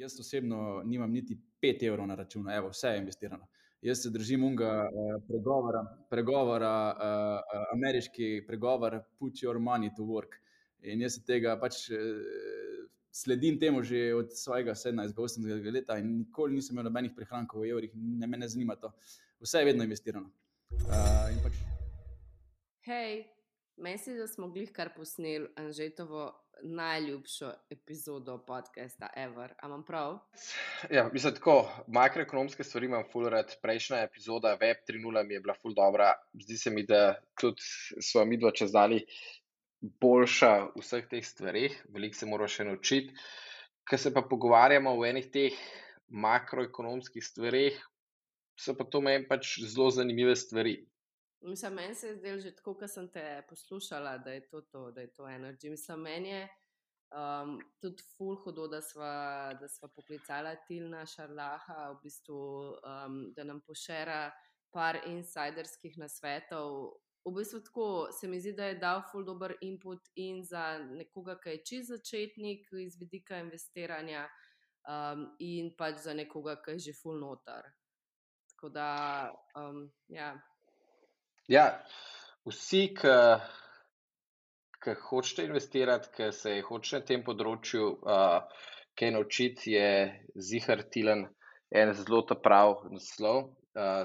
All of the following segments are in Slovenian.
jaz osebno nimam niti 5 evrov na računu, evo, vse je investirano. Jaz se držim unga uh, pregovora, pregovora uh, ameriški pregovor, put your money to work. In jaz se tega pač uh, sledim temu že od svojega 17-18 leta in nikoli nisem imel nobenih prihrankov v evrih, ne me ne zanima to. Vse je vedno investirano. Uh, pač... Hej, meni se da smo glih kar posneli Anžetovo najljubšo epizodo podcasta Ever. Amam prav? Ja, mislim, tako makroekonomske stvari imam full rad. Prejšnja epizoda Web 3.0 mi je bila full dobra. Zdi se mi, da tudi smo mi dva čez dali boljša v vseh teh stvarih, veliko se moramo še naučiti. Ker se pa pogovarjamo o enih teh makroekonomskih stvarih, so pa to meni pač zelo zanimive stvari. Mislim, meni se je zdelo že tako, ko sem te poslušala, da je to, to da je to energy. Mislim, meni je um, tudi ful hudo, da sva, da sva poklicala Tilna Šarlaha, v bistvu, um, da nam pošera par insiderskih nasvetov. V bistvu tako se mi zdi, da je dal ful dober input in za nekoga, ki je čist začetnik iz vidika investiranja, um, in pač za nekoga, ki je že ful notar. Tako da, um, ja. Ja, vsi, ki hočete investirati, ki se hočete na tem področju uh, kaj naučiti, je Zihar Tilan en zelo ta prav naslov. Uh,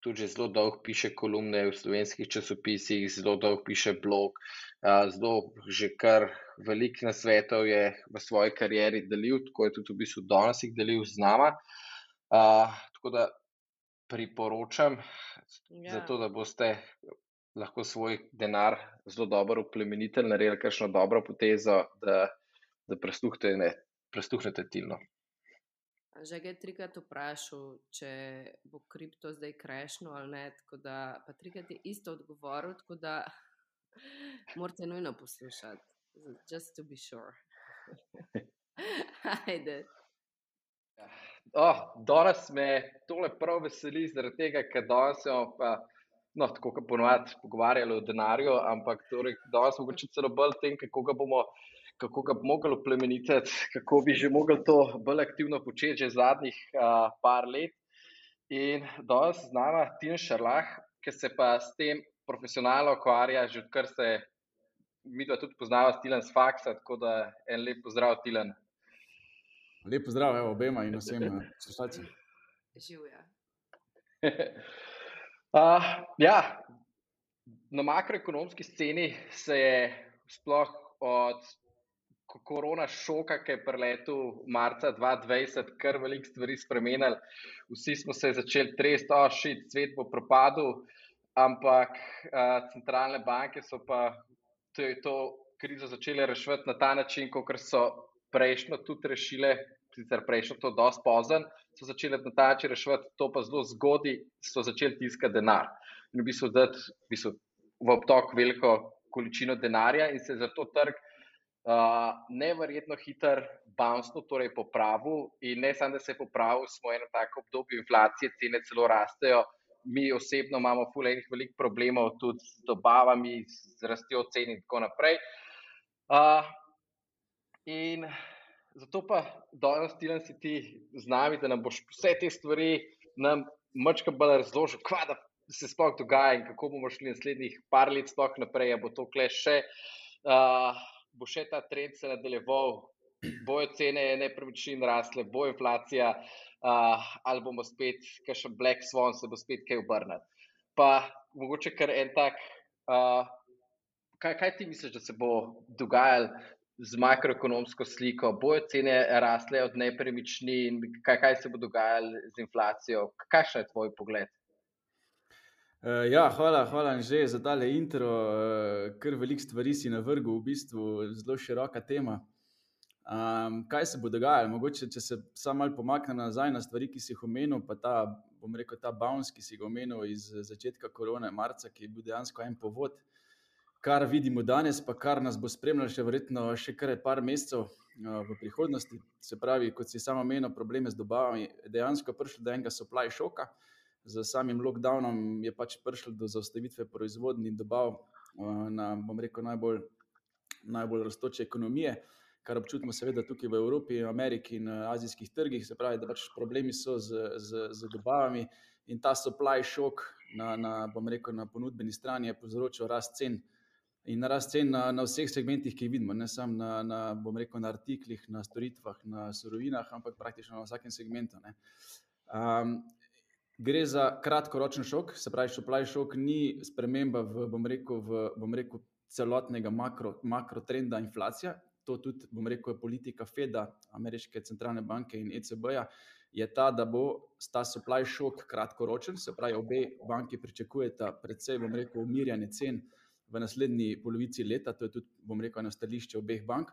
tudi zelo dolgo piše kolumne v slovenskih časopisih, zelo dolgo piše blog, uh, zelo že kar velik na svetu je v svoji karieri delil, tako je tudi v bistvu danes jih delil z nama. Uh, tako da priporočam, ja. zato da boste lahko svoj denar zelo dobro uplemeniteli, naredili kakšno dobro potezo, da, da prestuhnete tilno. Že je trikrat vprašal, če bo kripto zdaj krešno ali ne. Da, pa trikrat je isto odgovoril, tako da morate nujno poslušati. Just to be sure. Ajde. Oh, danes me tole prav veseli, zaradi tega, ker danes smo pa, no, tako kot ponovadi, pogovarjali o denarju, ampak torej, danes smo mogoče celo bolj tem, kako ga bomo. Kako ga bomo mogli plemeniteti, kako bi že mogli to bolj aktivno početi, že zadnjih uh, par let. In danes z nami Tina Šarlah, ki se pa s tem profesionalno ukvarja, že odkar se mi tudi poznava, Tilan s faksa. Tako da en lep pozdrav, Tilan. Lepo zdrav, evo, obema in vsem eh, poslušalcem. Živijo. uh, ja, na makroekonomski sceni se je sploh od korona šoka, ki je preletel marca 2020, kar veliko stvari spremenil. Vsi smo se začeli tresti, ošiti, svet bo propadel, ampak uh, centralne banke so pa to, to krizo začele reševati na ta način, kot so prejšnjo tudi rešile, sicer prejšnjo to dosti pozen, so začele na ta način reševati, to pa zelo zgodaj, so začeli tiskati denar in v bistvu dati v, bistvu v obtok veliko količino denarja in se zato trg uh, neverjetno hiter bouncno, torej popravil in ne samo, da se je popravil, smo eno tako obdobje inflacije, cene celo rastejo. Mi osebno imamo fulejnih velikih problemov tudi z dobavami, z rastjo cen in tako naprej. Uh, In zato pa danes ti si ti z nami, da nam boš vse te stvari nam mačka bolj razložil, kva da se sploh dogaja in kako bomo šli naslednjih par let sploh naprej, bo to kle še, uh, bo še ta trend se nadaljeval, bojo cene nepremičnin rasle, bo inflacija, uh, ali bomo spet, kaj še Black Swan se bo spet kaj obrnil. Pa mogoče kar en tak, uh, kaj, kaj ti misliš, da se bo dogajalo z makroekonomsko sliko, bojo cene rasle od nepremičnin, kaj, kaj se bo dogajalo z inflacijo? Kakšen je tvoj pogled? Uh, ja, hvala, hvala že za tale intro. Uh, kar veliko stvari si na vrhu, v bistvu zelo široka tema. Um, kaj se bo dogajalo? Mogoče, če se samo malo pomaknem nazaj na stvari, ki si jih omenil, pa ta, bom rekel, ta bounce, ki si ga omenil iz začetka korona, marca, ki je bil dejansko en povod. Uh, kar vidimo danes, pa kar nas bo spremljalo še verjetno še kar par mesecev v prihodnosti. Se pravi, kot si samo menil, probleme z dobavami, dejansko prišlo do enega supply šoka. Z samim lockdownom je pač prišlo do zaustavitve proizvodnje in dobav na, bom rekel, najbolj, najbolj raztoče ekonomije. kar občutimo seveda tukaj v Evropi, Ameriki in azijskih trgih, se pravi, da pač problemi so z, z, z dobavami in ta supply shock na, na, rekel, na ponudbeni strani je povzročil rast cen. In na rast cen na, na vseh segmentih, ki jih vidimo, ne samo na, na, rekel, na artiklih, na storitvah, na surovinah, ampak praktično na vsakem segmentu. Um, gre za kratkoročen šok, se pravi, supply shock ni sprememba v, bom rekel, v bom rekel, celotnega makro, makro trenda inflacije. To tudi, bom rekel, je politika FED-a, ameriške centralne banke in ECB-ja, je ta, da bo ta supply shock kratkoročen, se pravi, obe banki pričakujeta predvsej, bom rekel, umirjanje cen v naslednji polovici leta, to je tudi, bom rekel, eno stališče obeh bank.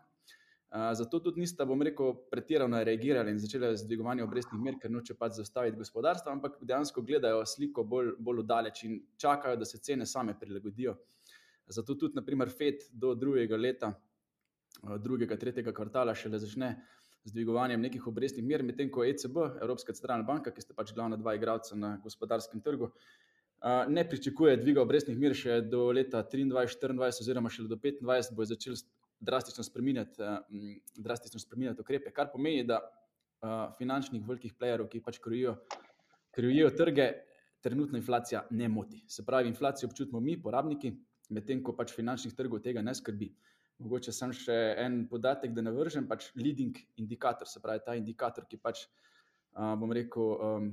Zato tudi nista, bom rekel, pretirano reagirali in začeli z dvigovanjem obrestnih mer, ker noče pač zaustaviti gospodarstva, ampak dejansko gledajo sliko bolj, bolj daleč in čakajo, da se cene same prilagodijo. Zato tudi, naprimer, FED do drugega leta, drugega, tretjega kvartala šele začne z dvigovanjem nekih obrestnih mer, medtem ko ECB, Evropska centralna banka, ki sta pač glavna dva igralca na gospodarskem trgu, ne pričakuje dviga obrestnih mir še do leta 2023-2024, oziroma še do 2025, bo začel drastično spremenjati, drastično spremenjati ukrepe, kar pomeni, da finančnih velikih plejerov, ki pač krojijo, krojijo trge, trenutna inflacija ne moti. Se pravi, inflacijo občutimo mi, porabniki, medtem ko pač finančnih trgov tega ne skrbi. Mogoče sem še en podatek, da navržem, pač leading indikator, se pravi ta indikator, ki pač, bom rekel,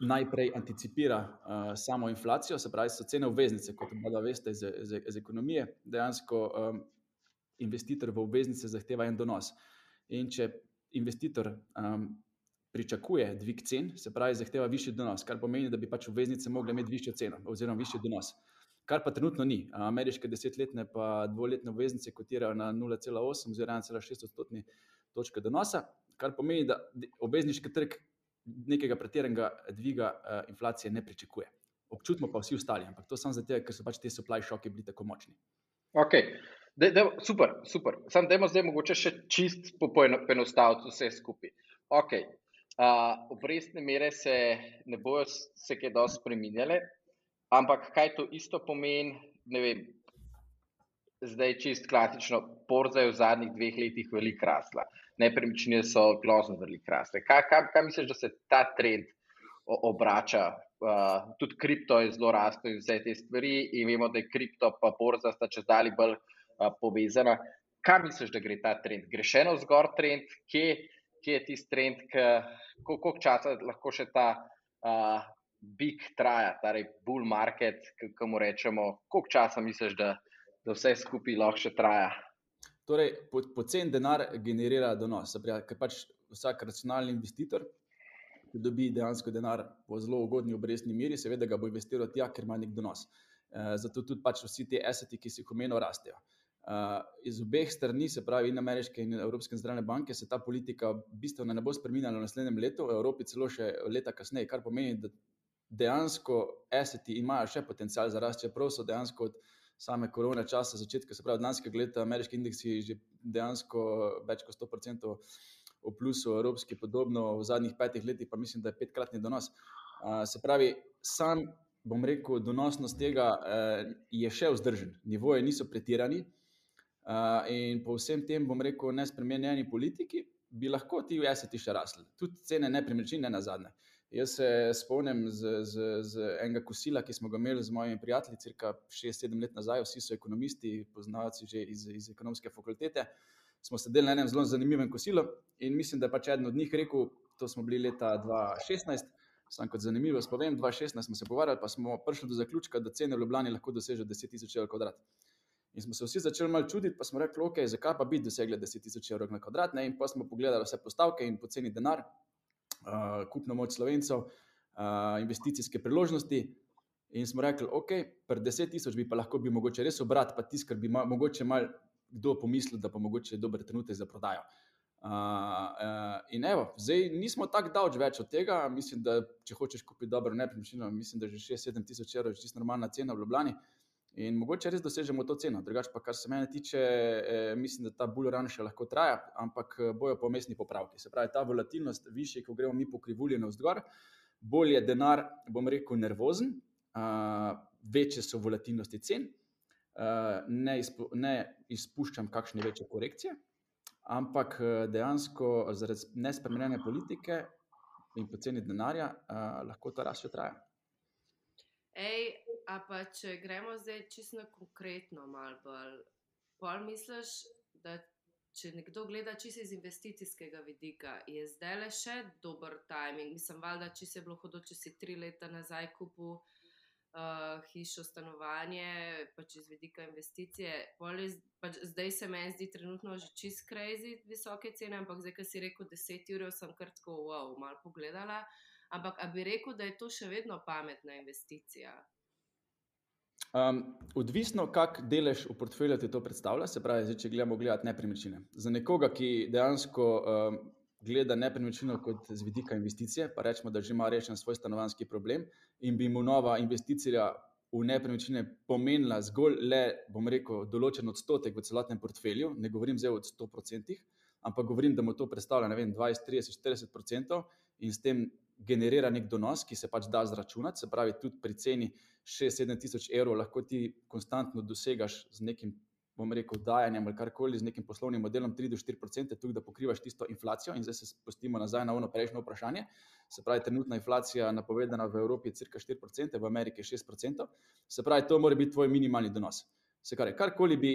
najprej anticipira uh, samo inflacijo, se pravi, so cene obveznice, kot pa veste iz, iz, iz ekonomije. Dejansko um, investitor v obveznice zahteva en donos. In če investitor um, pričakuje dvig cen, se pravi, zahteva višji donos, kar pomeni, da bi pač obveznice mogle imeti višjo ceno oziroma višji donos. Kar pa trenutno ni. Ameriške desetletne pa dvoletne obveznice kotirajo na 0,8 oziroma 1,6 odstotni točke donosa, kar pomeni, da obvezniški trg nekega pretiranega dviga uh, inflacije ne pričakuje. Občutimo pa vsi ostali, ampak to samo zato, ker so pač te supply šoke bili tako močni. Ok, de, de, super, super. Sam dajmo zdaj mogoče še čist poenostaviti vse skupaj. Ok, uh, obrestne mere se ne bojo se kaj dosti spremenjale, ampak kaj to isto pomeni, ne vem, zdaj čist klasično, porza je v zadnjih dveh letih veliko rasla nepremičnine so grozno velike raste. Kaj, kaj, kaj misliš, da se ta trend obrača? Uh, tudi kripto je zelo rastel in vse te stvari, in vemo, da je kripto pa borza sta čez dalje bolj uh, povezana. Kaj misliš, da gre ta trend? Gre še eno zgor trend, kje, kje je tisti trend, koliko časa lahko še ta uh, big traja, torej bull market, kako mu rečemo, koliko časa misliš, da, da vse skupaj lahko še traja? Torej, pocen denar generira donos. Pravi, ker pač vsak racionalni investitor, ki dobi dejansko denar po zelo ugodni obrestni meri, seveda ga bo investiral tja, ker ima nek donos. E, zato tudi pač vsi ti aseti, ki si jih omenil, rastejo. E, iz obeh strani, se pravi, in ameriške in evropske centralne banke, se ta politika bistveno ne bo spremenila v naslednjem letu, v Evropi celo še leta kasneje, kar pomeni, da dejansko aseti imajo še potencial za rast, čeprav so dejansko od same korone časa, začetka, se pravi, lanskega leta, ameriški indeksi že dejansko več kot 100% v plusu, evropski podobno, v zadnjih petih letih pa mislim, da je petkratni donos. Se pravi, sam bom rekel, donosnost tega eh, je še vzdržen, nivoje niso pretirani in po vsem tem, bom rekel, nespremenjeni politiki bi lahko ti v eseti še rasli, tudi cene nepremičnin, ne na zadnje. Jaz se spomnim z, z, z enega kosila, ki smo ga imeli z mojimi prijatelji, crka 6-7 let nazaj, vsi so ekonomisti, poznavci že iz, iz ekonomske fakultete. Smo sedeli na enem zelo zanimivem kosilu in mislim, da je pač eden od njih rekel: To smo bili leta 2016. Sam kot zanimivo spomnim, 2016 smo se pogovarjali, pa smo prišli do zaključka, da cene v Ljubljani lahko dosežejo 10 tisoč evrov kvadrat. In smo se vsi začeli malo čuditi, pa smo rekli, ok, zakaj pa bi dosegli 10 tisoč evrov na kvadrat. Ne? In pa smo pogledali vse postavke in poceni denar, uh, kupno moč slovencev, uh, investicijske priložnosti. In smo rekli, ok, pri 10 tisoč bi pa lahko bil mogoče res obrat, pa tiskar bi ma, mogoče mal kdo pomislil, da pa mogoče je dober trenutek za prodajo. Uh, uh, in evo, zdaj nismo tako daleč več od tega. Mislim, da če hočeš kupiti dobro nepremičnino, mislim, da je že 6-7 tisoč evrov, čisto normalna cena v Ljubljani. Uh, In mogoče res dosežemo to ceno. Drugač pa, kar se mene tiče, eh, mislim, da ta bullrun še lahko traja, ampak eh, bojo pomestni popravki. Se pravi, ta volatilnost, više, ko gremo mi po krivulji navzgor, bolj je denar, bom rekel, nervozen, uh, večje so volatilnosti cen, uh, ne, izpu, ne izpuščam kakšne večje korekcije, ampak dejansko zaradi nespremenjene politike in poceni denarja lahko ta rast še traja. Ej, a pa če gremo zdaj čisto konkretno, malo bolj. Pol misliš, da če nekdo gleda čisto iz investicijskega vidika, je zdaj le še dober timing. Mislim, valjda, če se je bilo hodilo, če si tri leta nazaj kupil uh, hišo, stanovanje, pač iz vidika investicije. Je, pač zdaj se meni zdi trenutno že čist crazy visoke cene, ampak zdaj, ki si rekel 10 ur, sem kar tako wow, malo pogledala. Ampak, a bi rekel, da je to še vedno pametna investicija? Um, odvisno, kak delež v portfelju ti to predstavlja, se pravi, zdaj, če gledamo gledati nepremičnine. Za nekoga, ki dejansko um, gleda nepremičnino kot z vidika investicije, pa rečemo, da že ima rešen svoj stanovanski problem in bi mu nova investicija v nepremičnine pomenila zgolj le, bom rekel, določen odstotek v celotnem portfelju, ne govorim zdaj o 100%, ampak govorim, da mu to predstavlja vem, 20, 30, 40% in s tem generira nek donos, ki se pač da zračunati. Se pravi, tudi pri ceni 6-7 tisoč evrov lahko ti konstantno dosegaš z nekim, bom rekel, dajanjem ali karkoli, z nekim poslovnim modelom 3-4%, tudi da pokrivaš tisto inflacijo. In zdaj se spustimo nazaj na ono prejšnjo vprašanje. Se pravi, trenutna inflacija napovedana v Evropi je cirka 4%, v Ameriki 6%. Se pravi, to mora biti tvoj minimalni donos. Se kar, karkoli bi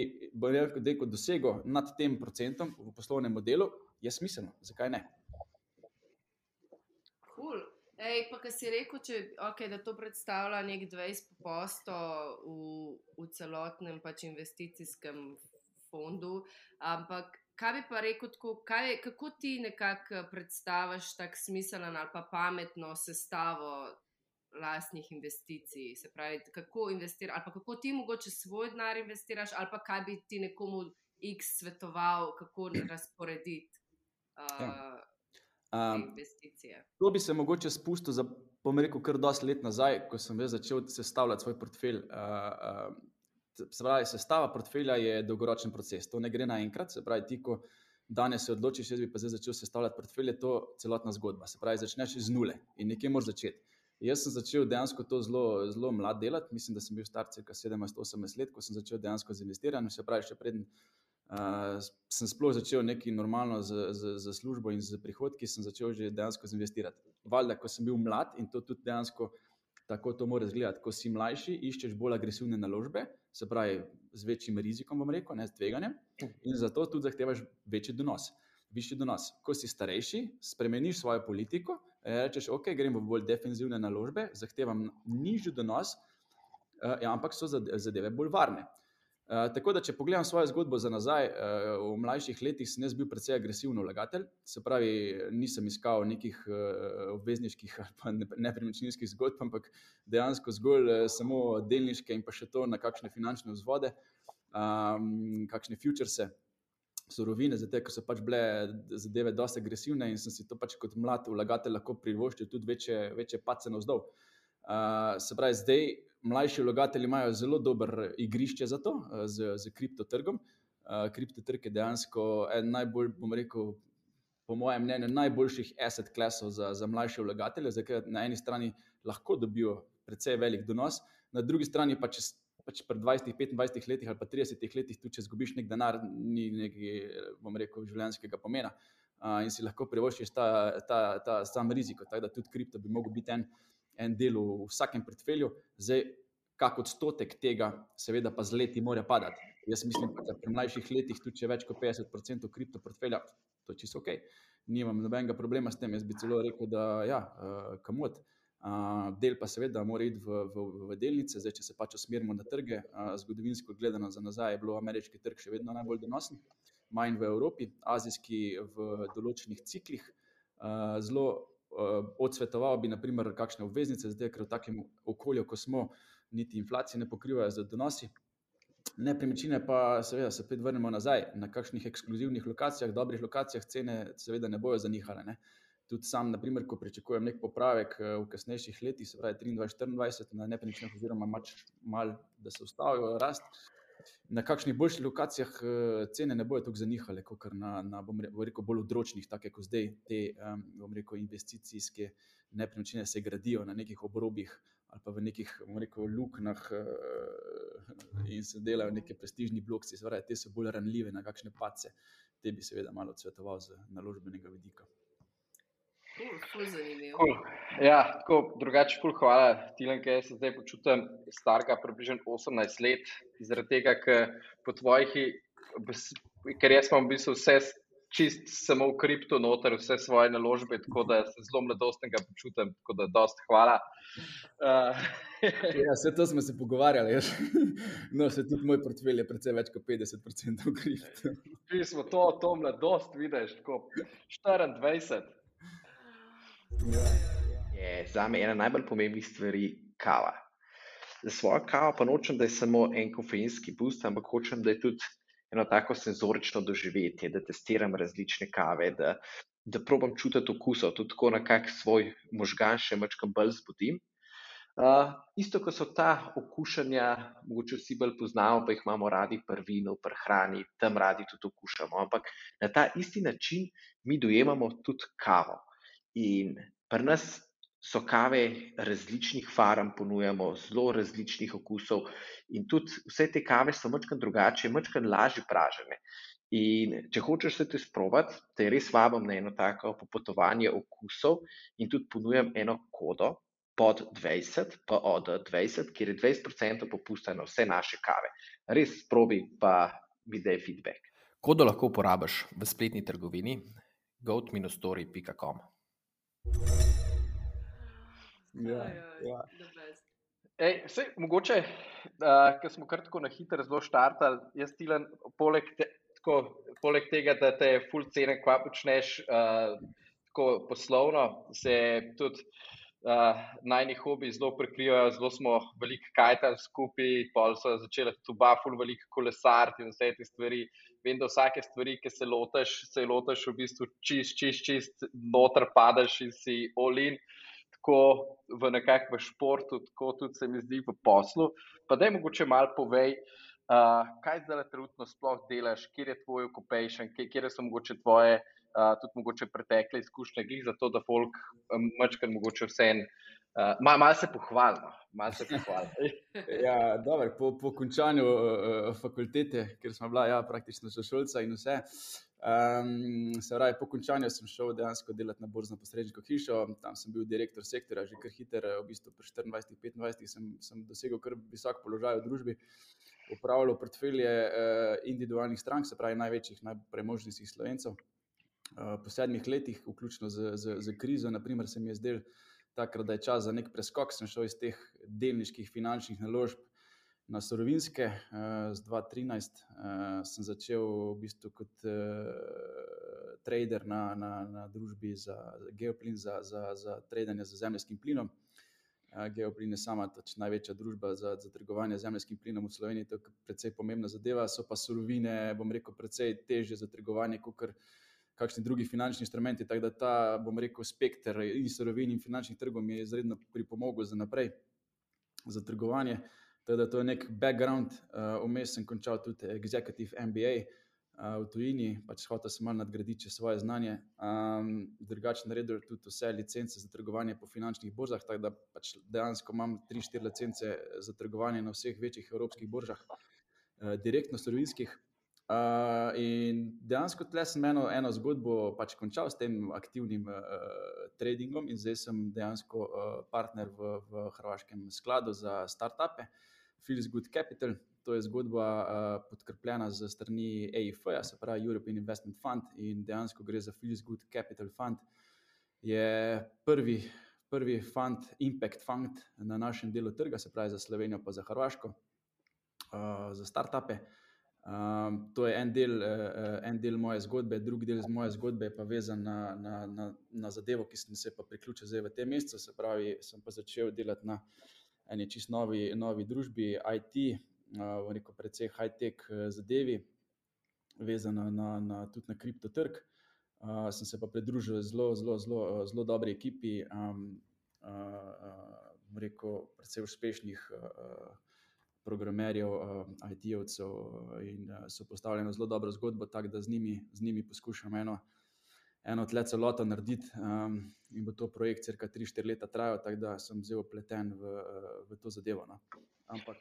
rekel, dosegel nad tem procentom v poslovnem modelu, je smiselno. Zakaj ne? Ej, pa, kar si rekel, če, okay, da to predstavlja nek 20% v, v celotnem pač investicijskem fondu. Ampak, kaj bi pa rekel, tako, kaj, kako ti nekako predstaviš tako smiselen ali pa pametno sestavo lastnih investicij? Se pravi, kako investiraš, ali pa kako ti mogoče svoj denar investiraš, ali pa kaj bi ti nekomu X svetoval, kako razporediti. Uh, ja. Um, to bi se mogoče spustil za, bom rekel, kar dosti let nazaj, ko sem začel sestavljati svoj portfelj. Uh, uh, se pravi, sestava portfelja je dolgoročen proces, to ne gre naenkrat. Se pravi, ti, ko danes se odločiš, jaz bi pa zdaj začel sestavljati portfelj, je to celotna zgodba. Se pravi, začneš z nule in nekje moraš začeti. Jaz sem začel dejansko to zelo, zelo mlad delati, mislim, da sem bil star cirka 17-18 let, ko sem začel dejansko z investiranjem, se pravi, še preden sem sploh začel nekaj normalno z, z, z službo in z prihodki, sem začel že dejansko investirati. Valjda, ko sem bil mlad in to tudi dejansko tako to mora izgledati. Ko si mlajši, iščeš bolj agresivne naložbe, se pravi, z večjim rizikom, bom rekel, ne z tveganjem, in zato tudi zahtevaš večji donos. Višji donos. Ko si starejši, spremeniš svojo politiko, rečeš, ok, gremo v bolj defenzivne naložbe, zahtevam nižji donos, ja, ampak so zadeve bolj varne. Uh, tako da, če pogledam svojo zgodbo za nazaj, uh, v mlajših letih sem bil precej agresiven vlagatelj, se pravi, nisem iskal nekih uh, obvezniških ali nepremičninskih zgodb, ampak dejansko zgolj uh, samo delniške in pa še to na kakšne finančne vzvode, um, kakšne futurese. Surovine, zato so pač bile zadeve precej agresivne in sem si to pač kot mlad vlagatelj lahko privoščil tudi večje, večje pace na vzdolj. Uh, se pravi, zdaj mlajši vlagatelji imajo zelo dober igrišče za to, eh, z, z kriptotrgom. Uh, kriptotrg je dejansko en najbolj, bom rekel, po mojem mnenju, najboljših asset classov za, za mlajše vlagatelje, ker na eni strani lahko dobijo precej velik donos, na drugi strani pa če. Pač pri 20, 25 letih ali pa 30 letih, tudi če izgubiš nek denar, ni nekaj, bom rekel, življenjskega pomena uh, in si lahko privoščiš ta, ta, ta sam rizik. Tako da tudi kripto bi lahko bil en, en del v vsakem portfelju, zdaj, kak odstotek tega, seveda, pa z leti mora padati. Jaz mislim, da pri mlajših letih, tudi če več kot 50% kripto portfelja, to je čisto ok, nimam nobenega problema s tem. Jaz bi celo rekel, da ja, uh, kamot. Uh, del pa seveda mora iti v, v, v delnice, zdaj, če se pač usmerimo na trge. Uh, zgodovinsko gledano za nazaj je bil ameriški trg še vedno najbolj donosen, manj v Evropi, azijski v določenih ciklih. Uh, zelo odsvetoval bi, naprimer, kakšne obveznice, zdaj, ker v takem okolju, ko smo, niti inflacije ne pokrivajo z donosi. Nepremičnine pa, seveda, se spet vrnemo nazaj na kakšnih ekskluzivnih lokacijah, dobrih lokacijah, cene, seveda, ne bojo zanihale. Ne. Tudi sam, naprimer, ko pričakujem nek popravek v kasnejših letih, se pravi 23-24 na nepremičninah, oziroma malo, da se ustavijo rast, na kakšnih boljših lokacijah eh, cene ne bodo tako zanihale, kot na, na rekel, bolj odročnih, tako kot zdaj te rekel, investicijske nepremičnine se gradijo na nekih obrobjih ali pa v nekih rekel, luknjah eh, in se delajo neki prestižni bloki, te so bolj ranljive na kakšne pace. te bi seveda malo odsvetoval z naložbenega vidika. Cool, ja, tako drugače, ful, hvala. Tilen, ki se zdaj počutim starega, približno 18 let, zaradi tega, ker po tvojih, ker jaz imam v bistvu vse čist samo v kripto noter, vse svoje naložbe, tako da se zelo mladostnega počutim, tako da dost hvala. Uh, ja, vse to smo se pogovarjali, jaz. no, se tudi moj portfelj je precej več kot 50% kripto. Mi smo to, to mladost, vidiš, tako 24. Je za me ena najbolj pomembnih stvari kava. Za svojo kavo pa nočem, da je samo en kofeinski boost, ampak hočem, da je tudi eno tako senzorično doživetje, da testiram različne kave, da, da probam čutiti okusov, tudi tako na kak svoj možgan še mačkam bolj zbudim. Uh, isto, kot so ta okušanja, mogoče vsi bolj poznamo, pa jih imamo radi pri vinu, pri hrani, tam radi tudi okušamo. Ampak na ta isti način mi dojemamo tudi kavo. In pri nas so kave različnih farm, ponujamo zelo različnih okusov, in tudi vse te kave so malo drugače, malo lažje pražene. In če hočeš se te sprobati, te res vabim na eno tako popotovanje okusov in tudi ponujam eno kodo pod 20, pa od 20, kjer je 20% popusta na vse naše kave. Res probi, pa mi daj feedback. Kodo lahko uporabiš v spletni trgovini goat-story.com. Ja, ja. Ej, vse, mogoče, uh, ker smo kar tako na hitro zelo štartali, jaz stilen, poleg, te, tako, poleg tega, da te full cene, kva počneš uh, tako poslovno, se tudi uh, najni hobi zelo prekrivajo, zelo smo veliko kajtali skupaj, pol so začeli tu baful veliko kolesariti in vse te stvari. Vem, da vsake stvari, ki se lotiš, se lotiš v bistvu čist, čist, čist, noter padeš in si olin. Tako v nekakšnem športu, tako tudi se mi zdi v poslu. Pa da je mogoče malo povej, uh, kaj zdaj trenutno sploh delaš, kje je tvoj occupation, kje, kje so mogoče tvoje uh, tudi mogoče pretekle izkušnje, glih za to, da folk mačkar mogoče vse en. Uh, Malo mal se pohvalimo, malo se pohvalimo. ja, po, po končanju uh, fakultete, ker smo bila ja, praktično sošolca in vse, um, se pravi, po končanju sem šel dejansko delati na borzno posredniško hišo, tam sem bil direktor sektora, že kar hiter, v bistvu pri 24-25 sem, sem dosegel kar visok položaj v družbi, upravljal portfelje uh, individualnih strank, se pravi največjih, najpremožnejših slovencev. Eh, po sedmih letih, vključno z, z, z krizo, naprimer, se mi je zdel takrat, da je čas za nek preskok. Sem šel iz teh delniških finančnih naložb na sorovinske. Z 2013 sem začel v bistvu kot trader na, na, na družbi za geoplin, za, za, za trading z zemljskim plinom. Geoplin je sama največja družba za, za trgovanje z zemljskim plinom v Sloveniji, to je precej pomembna zadeva. So pa surovine, bom rekel, precej teže za trgovanje, kot kar kakšni drugi finančni instrumenti. Tako da ta, bom rekel, spektr in surovin in finančnih trgov mi je izredno pripomogel za naprej, za trgovanje. Tako da to je nek background. Vmes uh, sem končal tudi Executive MBA uh, v tujini, pač hotel sem malo nadgraditi svoje znanje. Um, drugače naredil tudi vse licence za trgovanje po finančnih borzah, tako da pač dejansko imam 3-4 licence za trgovanje na vseh večjih evropskih borzah, uh, direktno surovinskih. Uh, in dejansko tle sem eno, eno zgodbo pač končal s tem aktivnim uh, tradingom, in zdaj sem dejansko uh, partner v, v Hrvaškem skladu za startupe, Feels Good Capital. To je zgodba uh, podkrepljena z strani EIF, se pravi European Investment Fund, in dejansko gre za Feels Good Capital Fund. Je prvi, prvi fund, impact fund na našem delu trga, se pravi za Slovenijo, pa za Hrvaško, uh, za startupe. Um, to je en del, uh, en del moje zgodbe, drugi del moje zgodbe pa vezan na, na, na, na zadevo, ki sem se pa priključil zdaj v tem mesecu. Se pravi, sem pa začel delati na eni čist novi, novi družbi, IT, uh, v neko precej high-tech zadevi, vezana na, na, tudi na kriptotrg. Uh, sem se pa pridružil zelo, zelo, zelo, zelo dobri ekipi, um, uh, uh, rekel, precej uspešnih. Uh, programerjev, uh, IT-jevcev uh, in uh, so postavljeni zelo dobro zgodbo, tako da z njimi, z njimi poskušam eno, eno tle celoto narediti. Um, in bo to projekt, crka 3-4 leta trajal, tako da sem zelo pleten v, v to zadevo. No. Ampak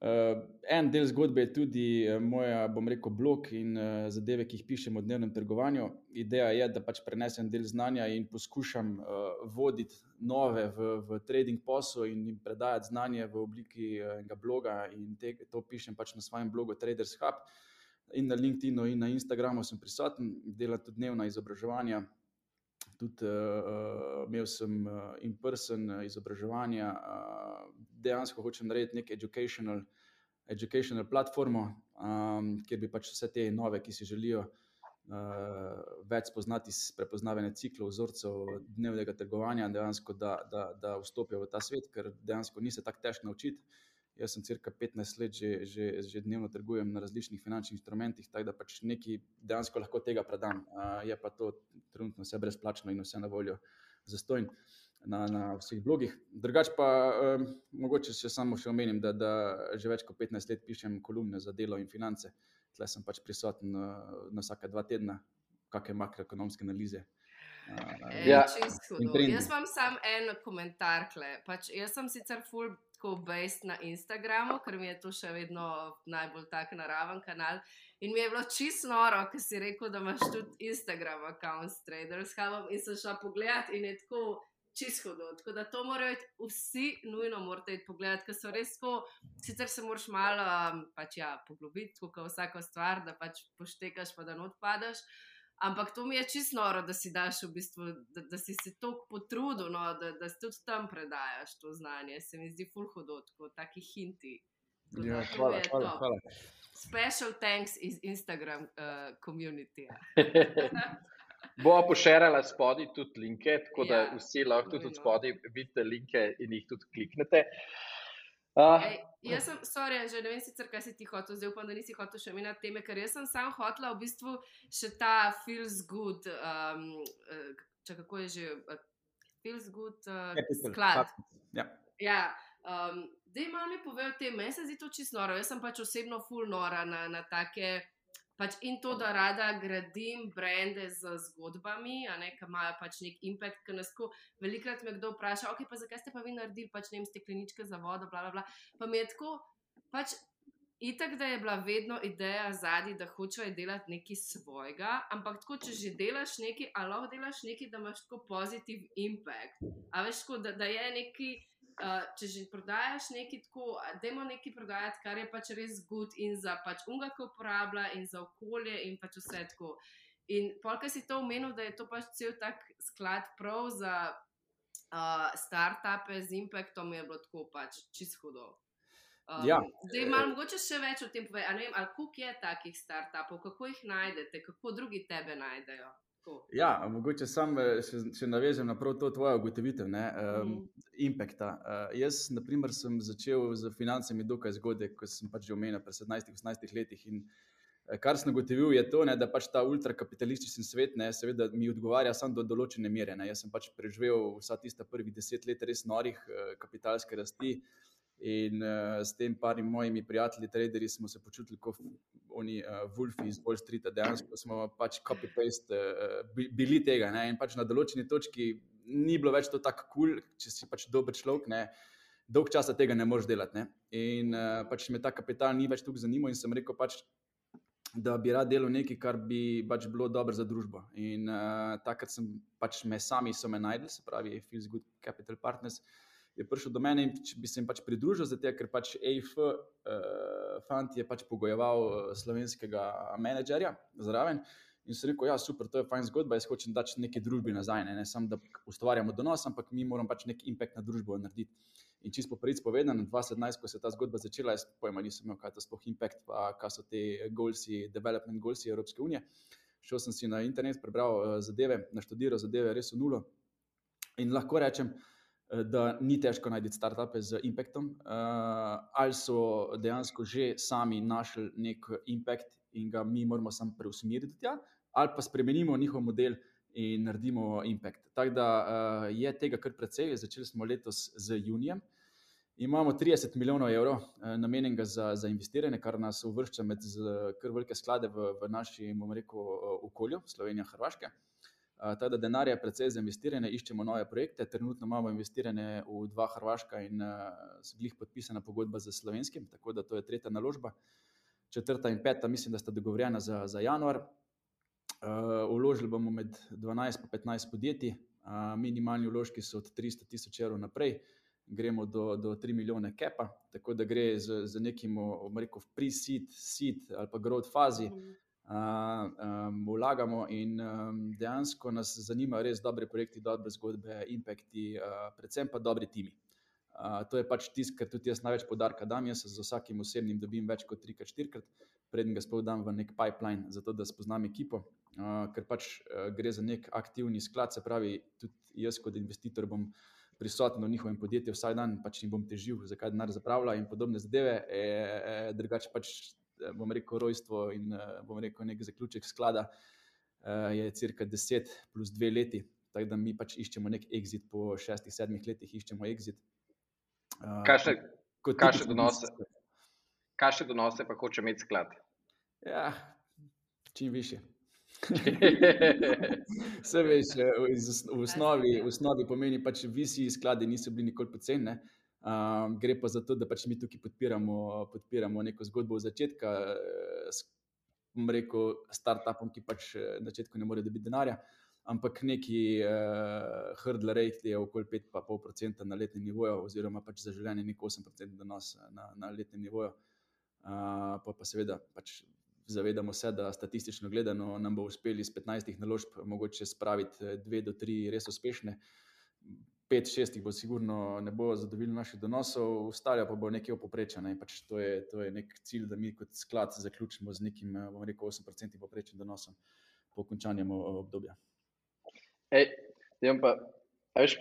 Uh, en del zgodbe je tudi uh, moja, bom rekel, blog in uh, zadeve, ki jih pišem o dnevnem trgovanju. Ideja je, da pač prenesem del znanja in poskušam uh, voditi nove v, v trading poslu in jim predajati znanje v obliki uh, enega bloga. In te, to pišem pač na svojem blogu Traders Hub. In na LinkedIn in na Instagramu sem prisoten, delam tudi dnevna izobraževanja. Tudi uh, imel sem uh, in-person izobraževanja, uh, dejansko hočem narediti neko educational, educational platformo, um, kjer bi pač vse te nove, ki si želijo uh, več spoznati iz prepoznavanja ciklov, vzorcev dnevnega trgovanja, dejansko da, da, da vstopijo v ta svet, ker dejansko ni se tako težko naučiti. Jaz sem crka 15 let že, že, že dnevno trgujem na različnih finančnih instrumentih, tako da pač nekaj dejansko lahko tega predam. Uh, je pa to trenutno vse brezplačno in vse na voljo za stojn. Uh, na, na vseh blogih. Drugač pa um, mogoče še samo še omenim, da, da že več kot 15 let pišem kolumne za delo in finance. Tle sem pač prisoten na, na vsake dva tedna, kakšne makroekonomske analize. Uh, ja. Jaz imam samo en komentar. Pač jaz sem sicer full tako based na Instagramu, ker mi je to še vedno najbolj tak naraven kanal. In mi je bilo čisto noro, ker si rekel, da imaš tudi Instagram, account Traders Hub. In sem šla pogledat in je tako čisto hudo. Tako da to morajo vsi nujno morate pogledati, ker so res tako. Sicer se moraš malo um, pač, ja, poglobiti, kot vsako stvar, da pač poštekaš, pa da not padaš. Ampak to mi je čisto noro, da si daš v bistvu, da, da si se tako potrudil, no, da, da si tudi tam predajaš to znanje. Se mi zdi full hudo, tako taki hinti. Ja, hvala, hvala, hvala. Special thanks iz Instagram uh, community. Bo pošerala spodaj tudi linke, tako da ja, vsi lahko tudi spodaj vidite linke in jih tudi kliknete. Uh, Ej, jaz sem, sorry, že ne vem, sicer, kaj si ti hotel, zdaj upam, da nisi hotel še imeti teme, ker jaz sem sam hotel v bistvu še ta feels good, um, če kako je že, uh, feels good uh, sklad. Ja. ja um, Dej malo mi povej o tem, meni se zdi to čisto noro. Jaz sem pač osebno full nora na, na take. Pač in to, da rada gradim brende z zgodbami, ki imajo pač nek impact, ki nas tako velikrat me kdo vpraša, ok, pa zakaj ste pa vi naredili pač ne stekleničke za vodo, bla, bla, bla. Pa mi je tako, pač itak, da je bila vedno ideja zadnji, da hočejo delati nekaj svojega, ampak tako, če že delaš nekaj, ali lahko delaš nekaj, da imaš tako pozitiv impact. A veš, tako, da, da je nekaj. Uh, če že prodajaš nekaj tako, da imamo nekaj prodajati, kar je pač res good in za pač unga, ki uporablja in za okolje in pač vse tako. In polka si to omenil, da je to pač cel tak sklad prav za uh, start-upe z impactom, je bilo tako pač čisto hudo. Um, ja. Zdaj, malo mogoče še več o tem povej. Ali koliko je takih start-upov, kako jih najdete, kako drugi tebe najdejo? Ja, mogoče sam eh, še, še navežem na to tvojo ugotovitev, ne, um, mm. impacta. Uh, jaz, na primer, sem začel z financami dokaj zgodaj, ko sem pač že omenil, pred 17-18 letih. In uh, kar sem ugotovil, je to, ne, da pač ta ultrakapitalistični svet, ne, seveda, mi odgovarja samo do določene mere. Ne. Jaz sem pač preživel vsa tista prvih deset let res norih uh, kapitalske rasti. In uh, s tem parimi mojimi prijatelji, traderji, smo se počutili kot oni, uh, Wolfi iz Wall Streeta, dejansko smo pač copy-paste uh, bili tega. Ne? In pač na določeni točki ni bilo več to tako kul, cool, če si pač dober človek, ne? dolg časa tega ne moreš delati. Ne? In uh, pač me ta kapital ni več tukaj zanimal in sem rekel, pač, da bi rad delal nekaj, kar bi pač bilo dobro za družbo. In uh, takrat sem pač me sami so me najdel, se pravi, Feels Good Capital Partners je prišel do mene in bi se jim pač pridružil, zato ker pač AIF, uh, eh, fant je pač pogojeval eh, slovenskega menedžerja zraven. In sem rekel, da ja, je super, to je fajn zgodba, jaz hočem dati nekaj družbi nazaj, ne, ne samo da ustvarjamo donos, ampak mi moramo pač neki impact na družbo narediti. In čisto po pravici povedano, 2017, ko se je ta zgodba začela, jaz pojma nisem imel, kaj je to sploh impact, pa kaj so te goalsi, development goalsi Evropske unije. Šel sem si na internet, prebral uh, zadeve, naštudiral zadeve, res v nulo. In lahko rečem, Eh, da ni težko najti startupe z impactom, uh, ali so dejansko že sami našli nek impact in ga mi moramo samo preusmeriti tja, ali pa spremenimo njihov model in naredimo impact. Tako da uh, je tega kar precej. Začeli smo letos z junijem. Imamo 30 milijonov evrov uh, namenjenega za, za investiranje, kar nas uvršča med kar velike sklade v, v našem, bomo rekel, okolju, Slovenija, Hrvaška. Tako da denar je precej za investiranje, iščemo nove projekte. Trenutno imamo investirane v dva Hrvaška in so glih podpisana pogodba z slovenskim, tako da to je tretja naložba. Četrta in peta, mislim, da sta dogovorjena za, za januar. Vložili bomo med 12 in 15 podjetij, minimalni vložki so od 300 tisoč evrov naprej, gremo do, do 3 milijone kepa, tako da gre z, z nekim, bom rekel, pre-seed, seed ali pa growth fazi. Um, vlagamo in um, dejansko nas zanimajo res dobre projekti, dobre zgodbe, impakti, uh, predvsem pa dobri timi. Uh, to je pač tisto, kar tudi jaz največ podarka dam. Jaz z vsakim osebnim dobim več kot trikrat, štirikrat, preden ga spodam v nek pipeline, zato da spoznam ekipo. Uh, ker pač uh, gre za nek aktivni sklad, se pravi, tudi jaz kot investitor bom prisoten v njihovem podjetju vsak dan, pač jim bom težil, zakaj denar zapravlja in podobne zadeve. E, e, drugače pač bom rekel, rojstvo in eh, bom rekel, nek zaključek sklada eh, je cirka 10 plus 2 leti. Tako da mi pač iščemo nek exit po 6-7 letih, iščemo exit. Kaj še donose? Kaj še donose, pa hoče imeti sklad? Ja, čim više. Vse veš, v osnovi, v osnovi pomeni, da pač visi skladi niso bili nikoli poceni. Um, gre pa za to, da pač mi tukaj podpiramo, podpiramo neko zgodbo od začetka, s rekel, startupom, ki pač na začetku ne more dobiti denarja, ampak neki uh, hurdle rate je okoli 5,5% na letnem nivoju, oziroma pač za življenje nek 8% donos na, na letnem nivoju. Uh, pa, pa seveda pač zavedamo se, da statistično gledano nam bo uspelo iz 15 naložb mogoče spraviti dve do tri res uspešne pet, šestih bo sigurno ne bo zadovoljilo naših donosov, ostale pa bo nekaj opoprečja. Ne? Pač to, to je nek cilj, da mi kot sklad zaključimo z nekim, eh, bomo rekel, 8% poprečnim donosom po končanju obdobja. Ej, pa, veš,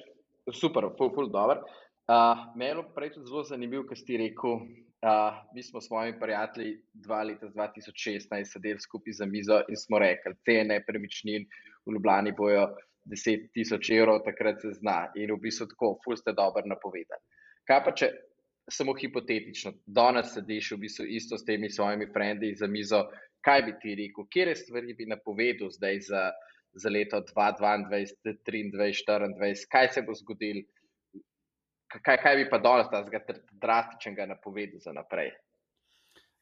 super, pol, pol dobro. Uh, Meni je prej tudi zelo zanimivo, kar si rekel. Uh, mi smo s svojimi prijatelji dva leta 2016 sedeli skupaj za mizo in smo rekli, te nepremičnin v Ljubljani bojo 10 tisoč evrov, takrat se zna in v bistvu tako, ful ste dobro napovedali. Kaj pa če samo hipotetično, danes sediš v bistvu isto s temi svojimi frendi za mizo, kaj bi ti rekel, kje stvari bi napovedal zdaj za, za leto 2022, 2023, 2024, kaj se bo zgodil, kaj, kaj bi pa danes ta drastičnega napovedal za naprej?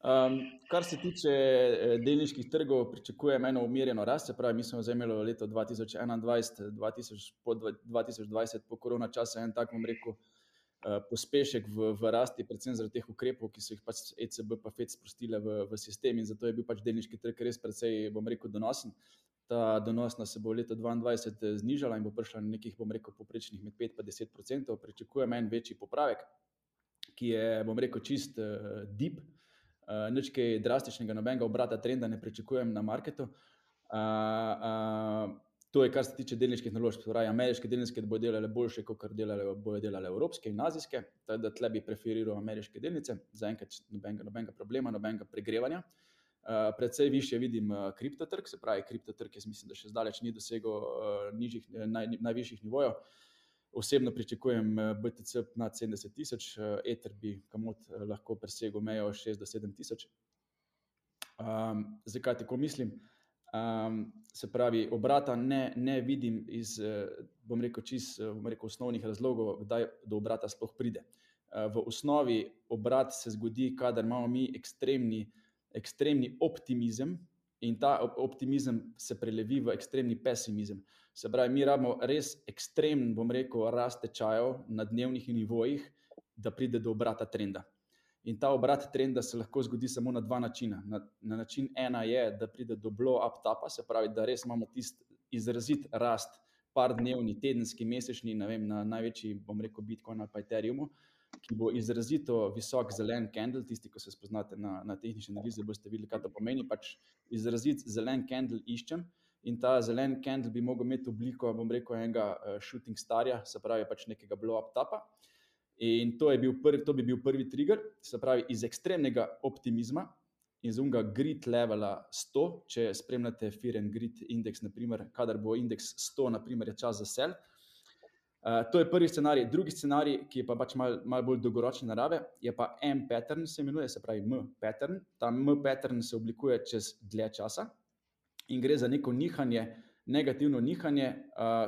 Um, kar se tiče eh, delniških trgov, pričakujem eno umirjeno rast. Se pravi, mi smo zdaj imeli leto 2021, 2000, po 2020, po korona času, en tak, bom rekel, uh, pospešek v, v rasti, predvsem zaradi teh ukrepov, ki so jih pač ECB in FED sprostile v, v sistem in zato je bil pač delniški trg res precej, bom rekel, donosen. Ta donosnost se bo v letu 2022 eh, znižala in bo prišla na nekih, bom rekel, poprečnih med 5 in 10 odstotkov. Pričakujem en večji popravek, ki je, bom rekel, čist uh, deep. Uh, nič kaj drastičnega, nobenega obrata trenda ne pričakujem na marketu. Uh, uh, to je, kar se tiče delniških naložb. Torej, ameriške delnice bodo delale boljše, kot delale, bodo delale evropske in azijske. Tako da tle bi preferiral ameriške delnice, zaenkrat nobenega, nobenega problema, nobenega pregrevanja. Uh, predvsej više vidim uh, kriptotrg, se pravi, kriptotrg, jaz mislim, da še zdaleč ni dosegel uh, nižjih, naj, najvišjih nivojev. Osebno pričakujem eh, BTC na 70 tisoč, eh, Ether bi kamot eh, lahko presegel mejo 6 do 7 tisoč. Um, zakaj tako mislim? Um, se pravi, obrata ne, ne vidim iz, bom rekel, čist, bom rekel, osnovnih razlogov, kdaj do obrata sploh pride. V osnovi obrat se zgodi, kadar imamo mi ekstremni, ekstremni optimizem in ta optimizem se prelevi v ekstremni pesimizem. Se pravi, mi rabimo res ekstremen, bom rekel, rast tečajev na dnevnih nivojih, da pride do obrata trenda. In ta obrat trenda se lahko zgodi samo na dva načina. Na, na način ena je, da pride do blow-up tapa, se pravi, da res imamo tisti izrazit rast, par dnevni, tedenski, mesečni, ne vem, na največji, bom rekel, Bitcoin ali Ethereumu, ki bo izrazito visok zelen candle. Tisti, ki se spoznate na, na tehnične analize, boste videli, kaj to pomeni. Pač izrazit zelen candle iščem. In ta zelen candle bi lahko imel obliko, bom rekel, enega uh, shooting starja, se pravi, pač nekega blow-up tapa. In to, bil prvi, to bi bil prvi trigger, se pravi, iz ekstremnega optimizma, iz unga grid levela 100, če spremljate Fear and Grid indeks, naprimer, kadar bo indeks 100, naprimer, je čas za sel. Uh, to je prvi scenarij. Drugi scenarij, ki je pa pač malo mal bolj dolgoročne narave, je pa M-pattern, se imenuje, se pravi M-pattern. Ta M-pattern se oblikuje čez dlje časa in gre za neko nihanje negativno nihanje,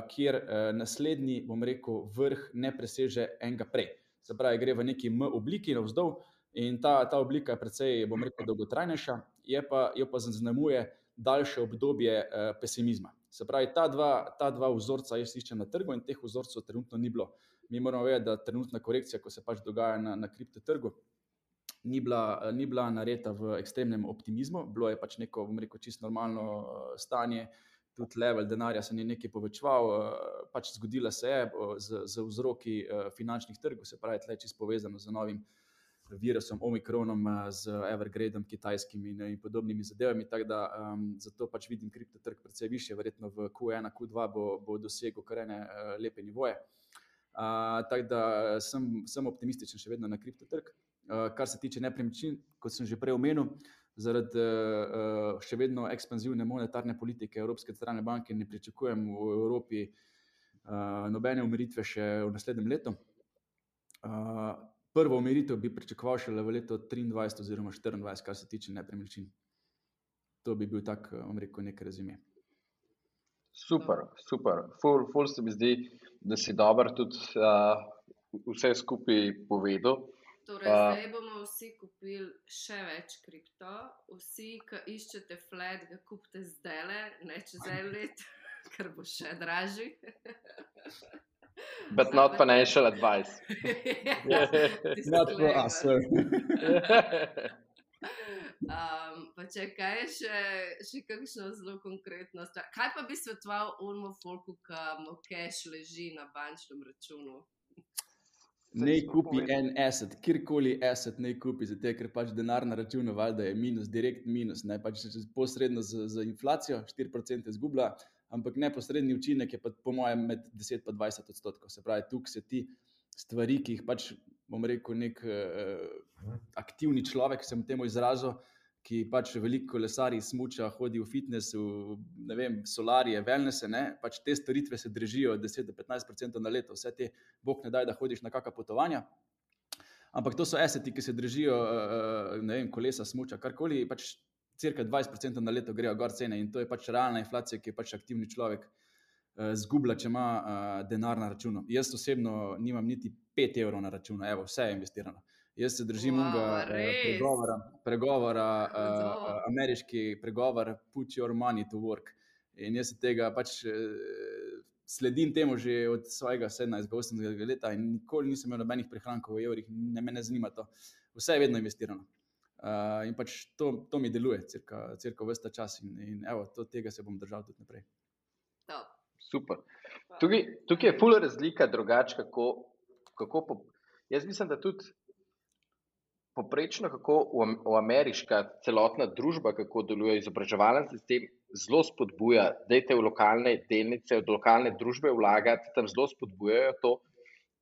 kjer naslednji, bom rekel, vrh ne preseže enega prej. Se pravi, gre v neki M obliki navzdol in ta, ta oblika je precej, bom rekel, dolgotrajnejša, pa, jo pa zaznamuje daljše obdobje pesimizma. Se pravi, ta dva, ta dva vzorca jaz iščem na trgu in teh vzorcev trenutno ni bilo. Mi moramo vedeti, da trenutna korekcija, ko se pač dogaja na, na kriptotrgu, ni bila, ni bila narejena v ekstremnem optimizmu, bilo je pač neko, bom rekel, čisto normalno eh, stanje, tudi level denarja se ni nekaj povečeval, eh, pač zgodila se je eh, z, z vzroki finančnih trgov, se pravi, tle čisto povezano z novim virusom, omikronom, z Evergradom, kitajskimi in, in podobnimi zadevami. Tako da um, zato pač vidim kriptotrg precej više, verjetno v Q1, Q2 bo, bo dosegel kar ene uh, lepe nivoje. Uh, tako da sem, sem optimističen še vedno na kriptotrg. Eh, kar se tiče nepremičnin, kot sem že prej omenil, zaradi uh, še vedno ekspanzivne monetarne politike Evropske centralne banke ne pričakujem v Evropi nobene umiritve še v naslednjem letu. Prvo umiritev bi pričakoval šele v letu 2023 oziroma 2024, kar se tiče nepremičnin. To bi bil tak, bom rekel, nek rezime. Super, super. Ful, ful se mi zdi, da si dobro tudi uh, vse skupaj povedal. Torej, uh, zdaj bomo vsi kupili še več kripto, vsi, ki iščete flat, ga kupite zdaj, ne čez en let, ker bo še dražji. But not financial advice. not for us. um, pa če kaj je še, še kakšno zelo konkretno stvar. Kaj pa bi svetoval Ulmo Folku, ki mu cash leži na bančnem računu? Ne kupi en asset, kjerkoli asset ne kupi, zato ker pač denar na računu valjda je minus, direkt minus, ne pač posredno z, z inflacijo, 4% izgublja, ampak neposredni učinek je pa po mojem med 10 in 20 odstotkov. Se pravi, tukaj se ti stvari, ki jih pač, bom rekel, nek uh, aktivni človek, sem temu izrazil, ki pač veliko kolesari, smuča, hodi v fitness, v vem, solarije, wellnesse, ne? pač te storitve se držijo 10-15% na leto, vse te, bog ne daj, da hodiš na kakšna potovanja. Ampak to so eseti, ki se držijo, eh, ne vem, kolesa, smuča, karkoli, pač cirka 20% na leto grejo gor cene in to je pač realna inflacija, ki je pač aktivni človek. Eh, zgubla, če ima uh, denar na računu. Jaz osebno nimam niti 5 evrov na računu, evo, vse je investirano. Jaz se držim wow, unga, uh, pregovora, pregovora uh, ameriški pregovor, put your money to work. In jaz se tega pač uh, sledim temu že od svojega 17-18 leta in nikoli nisem imel nobenih prihrankov v evrih, ne me ne zanima to. Vse je vedno investirano. Uh, in pač to, to mi deluje, crka vsta čas in, in evo, to, tega se bom držal tudi naprej. Super. Tukaj, tukaj je pula razlika, drugače, kako, kako po, jaz mislim, da tudi poprečno, kako ameriška celotna družba, kako deluje izobraževalni sistem, zelo spodbuja, da te v lokalne delnice, v lokalne družbe vlagati, tam zelo spodbujajo to.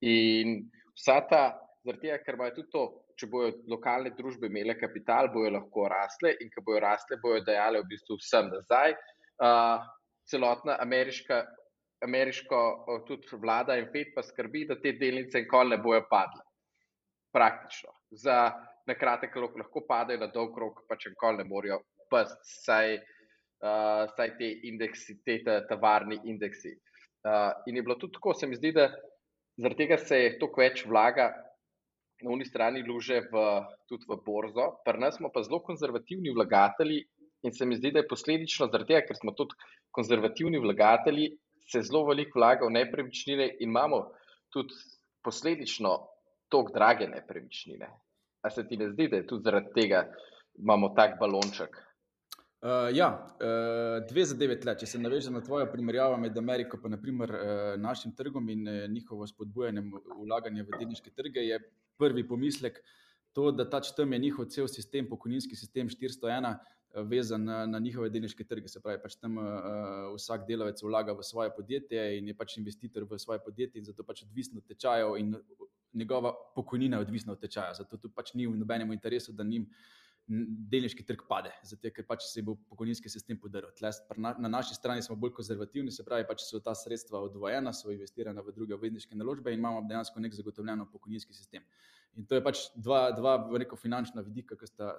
In vsa ta, tega, ker imajo tudi to, če bojo lokalne družbe imele kapital, bojo lahko rasle in ko bojo rasle, bojo dajale v bistvu vsem nazaj. Uh, celotna ameriška. Ameriško tudi vlada in FED pa skrbi, da te delnice nikoli ne bojo padle praktično. Za na kratek rok lahko padejo, na dolg rok pa če nikoli ne morajo pasti, saj, uh, saj te indeksi, te tovarni indeksi. Uh, in je bilo tudi tako, se mi zdi, da zaradi tega se je toliko več vlaga na uni strani luže v, tudi v borzo, pri nas smo pa zelo konzervativni vlagatelji in se mi zdi, da je posledično zaradi tega, ker smo tudi konzervativni vlagatelji, se zelo veliko vlaga v nepremičnine in imamo tudi posledično tako drage nepremičnine. A se ti ne zdi, da je tudi zaradi tega imamo tak balonček? Uh, ja, uh, dve za devet let. Če se navežem na tvojo primerjavo med Ameriko in uh, našim trgom in uh, njihovo spodbujanje vlaganja v delniške trge, je prvi pomislek to, da ta tam je njihov cel sistem, pokojninski sistem 401, vezan na, na njihove delniške trge. Se pravi, pač tam uh, vsak delavec vlaga v svoje podjetje in je pač investitor v svoje podjetje in zato pač odvisno od tečajev in njegova pokojnina je odvisna od tečaja. Zato tu pač ni v nobenem interesu, da njim delniški trg pade, zato ker pač se bo pokojninski sistem podaril. Na, na naši strani smo bolj konzervativni, se pravi, pač so ta sredstva odvojena, so investirana v druge obvezniške naložbe in imamo dejansko nek zagotovljeno pokojninski sistem. In to je pač dva, dva rekel, finančna vidika, ki sta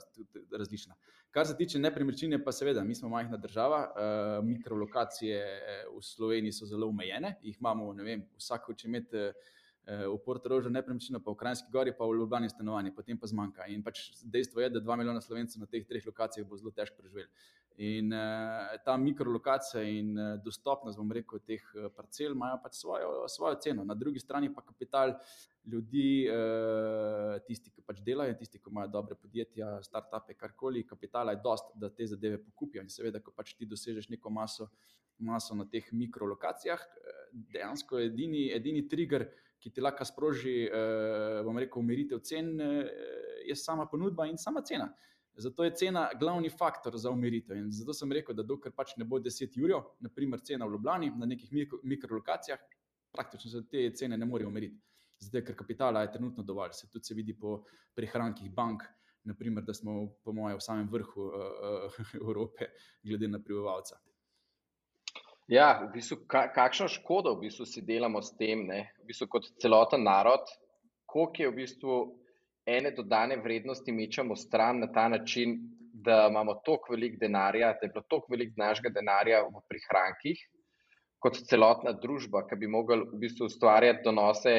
različna. Kar se tiče nepremičnine, pa seveda, mi smo majhna država, uh, mikrolokacije eh, v Sloveniji so zelo omejene, jih imamo, ne vem, vsak hoče imeti. Eh, v Portugalsku nepremičnino, pa v Krajinski gori, pa v Ljubljani stanovanje, potem pa zmanjka. In pač dejstvo je, da dva milijona slovencev na teh treh lokacijah bo zelo težko preživeli. In uh, ta mikrolokacija in uh, dostopnost, bom rekel, teh parcel imajo pač svojo, svojo ceno. Na drugi strani pa kapital ljudi, uh, tisti, ki pač delajo, tisti, ki imajo dobre podjetja, start-upe, karkoli, kapitala je dost, da te zadeve pokupijo. In seveda, ko pač ti dosežeš neko maso, maso na teh mikrolokacijah, dejansko je edini, edini trigger ki ti lahko sproži, eh, bom rekel, umiritev cen, eh, je sama ponudba in sama cena. Zato je cena glavni faktor za umiritev. In zato sem rekel, da dokler pač ne bo 10 ur, naprimer cena v Ljubljani, na nekih mikrolokacijah, praktično se te cene ne morejo umiriti. Zato, ker kapitala je trenutno dovolj. Se tudi se vidi po prihrankih bank, naprimer, da smo, po mojem, v samem vrhu uh, uh, Evrope, glede na prebivalca. Ja, v bistvu, kakšno škodo v bistvu si delamo s tem, ne? v bistvu kot celoten narod, koliko je v bistvu ene dodane vrednosti mečemo stran na ta način, da imamo toliko velik denarja, da je bilo toliko velik našega denarja v prihrankih, kot celotna družba, ki bi mogli v bistvu ustvarjati donose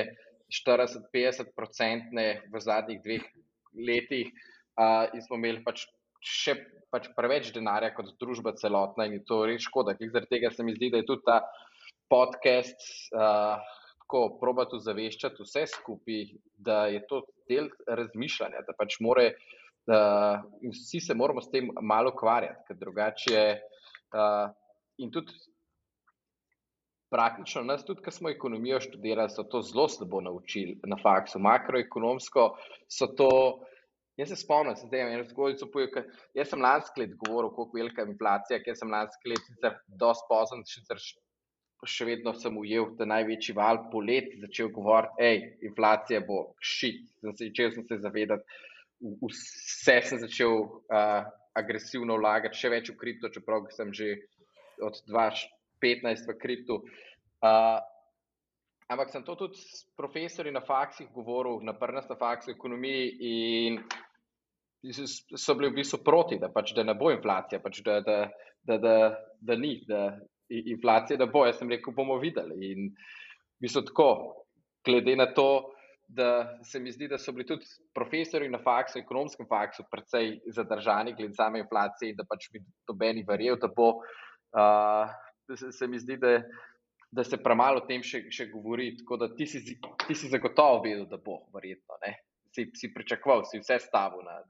40-50% v zadnjih dveh letih, uh, in smo imeli pač še pač preveč denarja kot družba celotna in je to res škoda. Zaradi tega se mi zdi, da je tudi ta podcast uh, tako probati zaveščati vse skupaj, da je to del razmišljanja, da pač more. Uh, vsi se moramo s tem malo ukvarjati, ker drugače. Uh, in tudi praktično, nas, tudi, ki smo ekonomijo študirali, so to zelo slabo naučili na faksu. Makroekonomsko so to Jaz se spomnim, da je eno zgodbico povedal. Jaz sem lansko let govoril, kako velika je inflacija, ker sem lansko let sicer dosti pozem, sicer še vedno sem ujel ta največji val po leti, začel govoriti, hej, inflacija bo šit. Začel sem se zavedati, vse sem začel uh, agresivno vlagati, še več v kripto, čeprav sem že od 2015 v kriptu. Uh, Ampak sem to tudi s profesori na faksih govoril, na prvem na faksu ekonomiji, in so bili v bistvu proti, da, pač, da ne bo inflacija, pač, da, da, da, da, da ni, da inflacija ne bo. Jaz sem rekel, bomo videli. In v bistvu tako, glede na to, da se mi zdi, da so bili tudi profesori na faksu, ekonomskem faksu, precej zadržani glede same inflacije, in da pač bi dobeni verjel, da bo. Uh, se, se mi zdi, da da se premalo o tem še, še govori. Tako da ti si, ti si zagotovo vedel, da bo verjetno. Si, si pričakoval, si vse stavil na.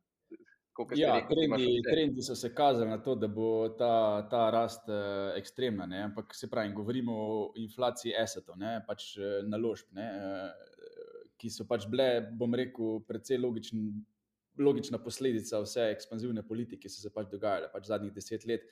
Ja, rekel, trendi, trendi so se kazali na to, da bo ta, ta rast uh, ekstremna. Ne? Ampak se pravi, govorimo o inflaciji esetov, pač uh, naložb, ne? uh, ki so pač bile, bom rekel, precej logičn, logična posledica vse ekspanzivne politike, ki so se pač dogajale pač zadnjih deset let.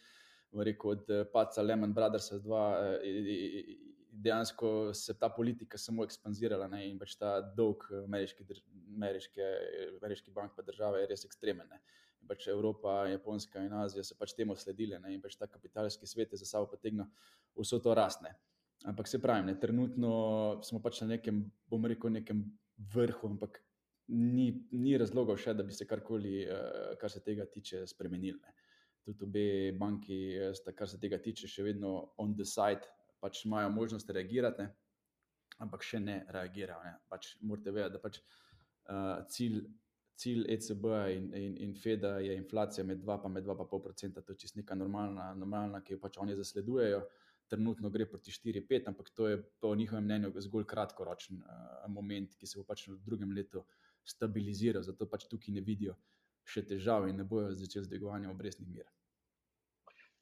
Rekel, od eh, Paca Lehman Brothers 2, eh, dejansko se ta politika samo ekspanzirala ne, in pač ta dolg ameriški, ameriške, ameriški bank pa države je res ekstremen. Ne. Pač Evropa, Japonska in Azija so pač temu sledile ne, in pač ta kapitalski svet je za sabo potegnil vso to rastne. Ampak se pravi, ne, trenutno smo pač na nekem, bom rekel, nekem vrhu, ampak ni, ni razlogov še, da bi se karkoli, eh, kar se tega tiče, spremenili tudi obe banki, sta, kar se tega tiče, še vedno on the side, pač imajo možnost reagirati, ne? ampak še ne reagirajo. Ne? Pač morate vedeti, da pač uh, cilj, cilj ECB in, in, in FED-a je inflacija med 2 in 2,5%, to je čisto neka normalna, normalna, ki jo pač oni zasledujejo. Trenutno gre proti 4-5, ampak to je po njihovem mnenju zgolj kratkoročen uh, moment, ki se bo pač v drugem letu stabiliziral. Zato pač tukaj ne vidijo še težav in ne bojo začeli z dvigovanjem obrestnih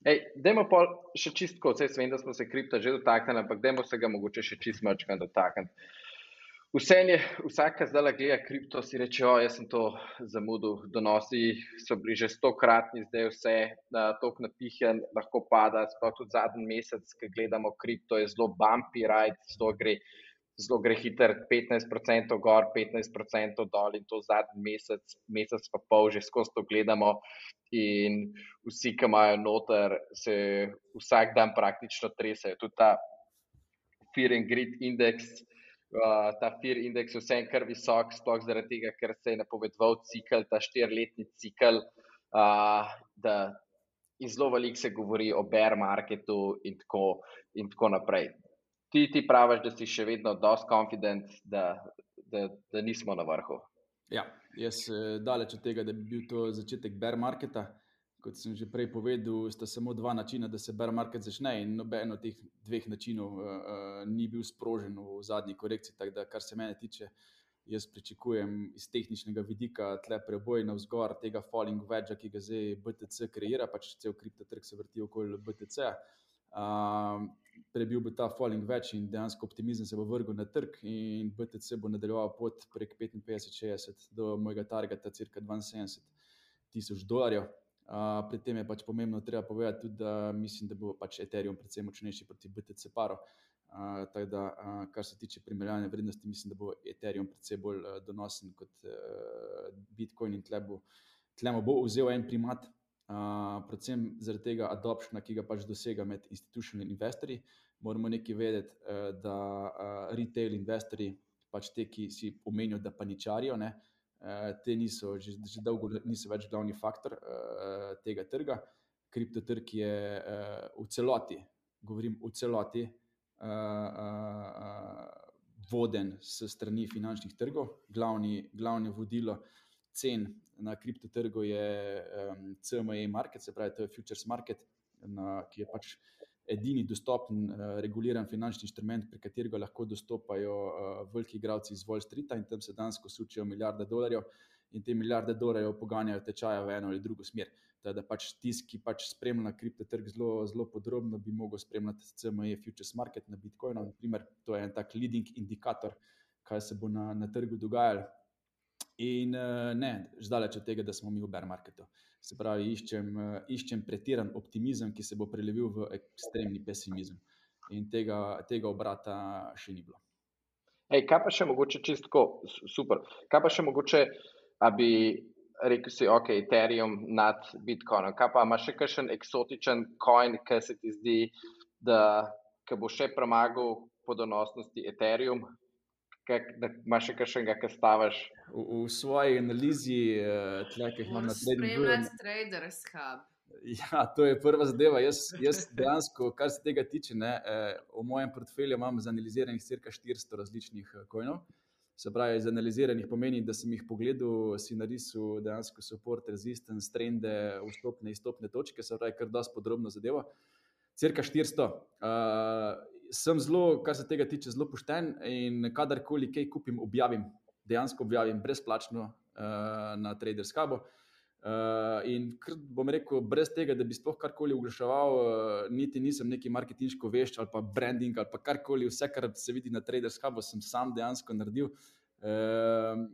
mir. Dajmo pa še čistko, vse vem, da smo se kripto že dotaknili, ampak dajmo se ga mogoče še čist mačka dotakniti. Vse je, vsaka zdaj gleda kripto, si reče, o, jaz sem to zamudil, donosi so bili že stokratni, zdaj vse na tok napihen, lahko pada, sploh tudi zadnji mesec, ki gledamo kripto, je zelo bumpy ride, to gre zelo gre hiter, 15% gor, 15% dol in to zadnji mesec, mesec pa pol, že skozi to gledamo. In vsi, ki imajo noter, se vsak dan praktično tresajo. Tudi ta Fear and Grid indeks, uh, ta Fear indeks je vsem kar visok, sploh zaradi tega, ker se je napovedoval cikl, ta štirletni cikl, uh, da in zelo veliko se govori o bear marketu in tako, in tako naprej ti, ti praviš, da si še vedno dosti confident, da, da, da nismo na vrhu. Ja, jaz sem daleč od tega, da bi bil to začetek bear marketa. Kot sem že prej povedal, sta samo dva načina, da se bear market začne, in noben od teh dveh načinov uh, uh, ni bil sprožen v zadnji korekciji. Tako da, kar se mene tiče, jaz pričakujem iz tehničnega vidika tle preboj na vzgor tega falling wedge, ki ga zdaj BTC kreira, pač cel kriptotrg se vrti okoli BTC. Uh, prebil bo ta falling več in dejansko optimizem se bo vrgel na trg, in BTC bo nadaljeval pot prek 55-60 do mojega targeta, cirka 72 tisoč dolarjev. Uh, pri tem je pač pomembno treba povedati tudi, da mislim, da bo pač Ethereum predvsem močnejši proti BTC paru. Uh, tako da, uh, kar se tiče primerjalne vrednosti, mislim, da bo Ethereum predvsem bolj uh, donosen kot uh, Bitcoin in tle bo, tle bo vzel en primat predvsem zaradi tega adopšna, ki ga pač dosega med institucionalnimi investorji. Moramo nekaj vedeti, uh, da uh, retail investorji, pač te, ki si pomenijo, da paničarijo, ne, uh, te niso že, že dolgo niso več glavni faktor uh, tega trga. Kriptotrg je uh, v celoti, govorim v celoti, uh, uh, voden s strani finančnih trgov, glavni, glavni vodilo cen na kriptotrgu je um, CME market, se pravi, to je futures market, na, ki je pač edini dostopen, uh, reguliran finančni inštrument, pri katerega lahko dostopajo uh, veliki igralci iz Wall Streeta in tam se danes sučijo milijarde dolarjev in te milijarde dolarjev poganjajo tečaje v eno ali drugo smer. Da pač tisti, ki pač spremlja kriptotrg zelo, zelo podrobno, bi lahko spremljal CME futures market na Bitcoinu. Naprimer, to je en tak leading indikator, kaj se bo na, na trgu dogajalo. In uh, ne, zdaleč od tega, da smo mi v bear marketu. Se pravi, iščem, uh, iščem pretiran optimizem, ki se bo prelevil v ekstremni pesimizem. In tega, tega obrata še ni bilo. Ej, kaj pa še mogoče čistko, super. Kaj pa še mogoče, da bi rekel, si, ok, Ethereum nad Bitcoinom. Kaj pa imaš še kakšen eksotičen coin, ki se ti zdi, da bo še premagal po donosnosti Ethereum, da imaš še kakšnega, ki stavaš. V, v svoji analizi, eh, tle, ki jih imam na srednjem. Spremljati Traders Hub. Ja, to je prva zadeva. Jaz, jaz dejansko, kar se tega tiče, ne, eh, v mojem portfelju imam zanaliziranih cirka 400 različnih kojnov. Eh, se pravi, zanaliziranih pomeni, da sem jih pogledal, si narisal dejansko support, resistance, trende, vstopne in izstopne točke, se pravi, kar dosti podrobno zadeva. Cirka 400. Uh, sem zelo, kar se tega tiče, zelo pošten in kadarkoli kaj kupim, objavim, dejansko objavim brezplačno uh, na Traders Hubu. Uh, in bom rekel, brez tega, da bi sploh karkoli oglaševal, uh, niti nisem neki marketinško vešč ali pa branding ali pa karkoli, vse, kar se vidi na Traders Hubu, sem sam dejansko naredil. Uh,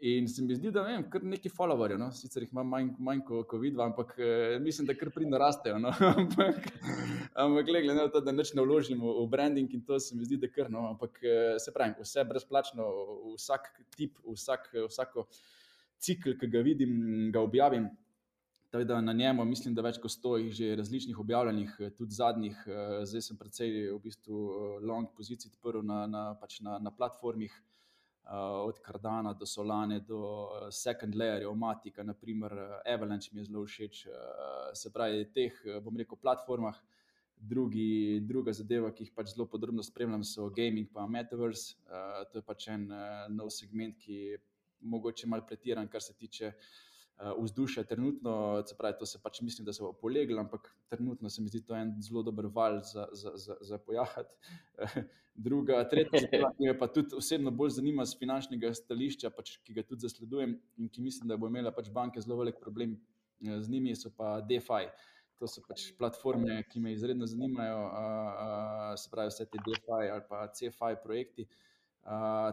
In se mi zdi, da imam kar nekaj followerjev, no? sicer jih imam manj, manj kot ko vidva, ampak eh, mislim, da kar pridno rastejo. No? ampak, ampak glede na to, da neč ne vložim v, v branding in to se mi zdi, da kar no. Ampak eh, se pravi, vse brezplačno, vsak tip, vsak, vsako cikl, ki ga vidim, ga objavim. Da na njemu mislim, da več kot sto jih že različnih objavljenih, tudi zadnjih, eh, zdaj sem precej v bistvu long pozicij odprl na, na, pač na, na platformih. Eh, od Cardana do Solane, do eh, Second Layer, Omatika, naprimer eh, Avalanche mi je zelo všeč. Se pravi, teh, bom rekel, platformah. Drugi, druga zadeva, ki jih pač zelo podrobno spremljam, so gaming in metaverse. Uh, to je pač en uh, nov segment, ki je mogoče malo pretiran, kar se tiče uh, vzdušja. Trenutno, se pravi, to se pač mislim, da se bo poleglo, ampak trenutno se mi zdi to en zelo dober val za, za, za, za pojahati. Druga, tretja stvar, ki me pa tudi osebno bolj zanima z finančnega stališča, pač, ki ga tudi zasledujem in ki mislim, da bo imela pač banke zelo velik problem eh, z njimi, so pa DeFi. To so pač platforme, ki me izredno zanimajo, a, a, se pravi, vse te DeFi ali pa CFI projekti.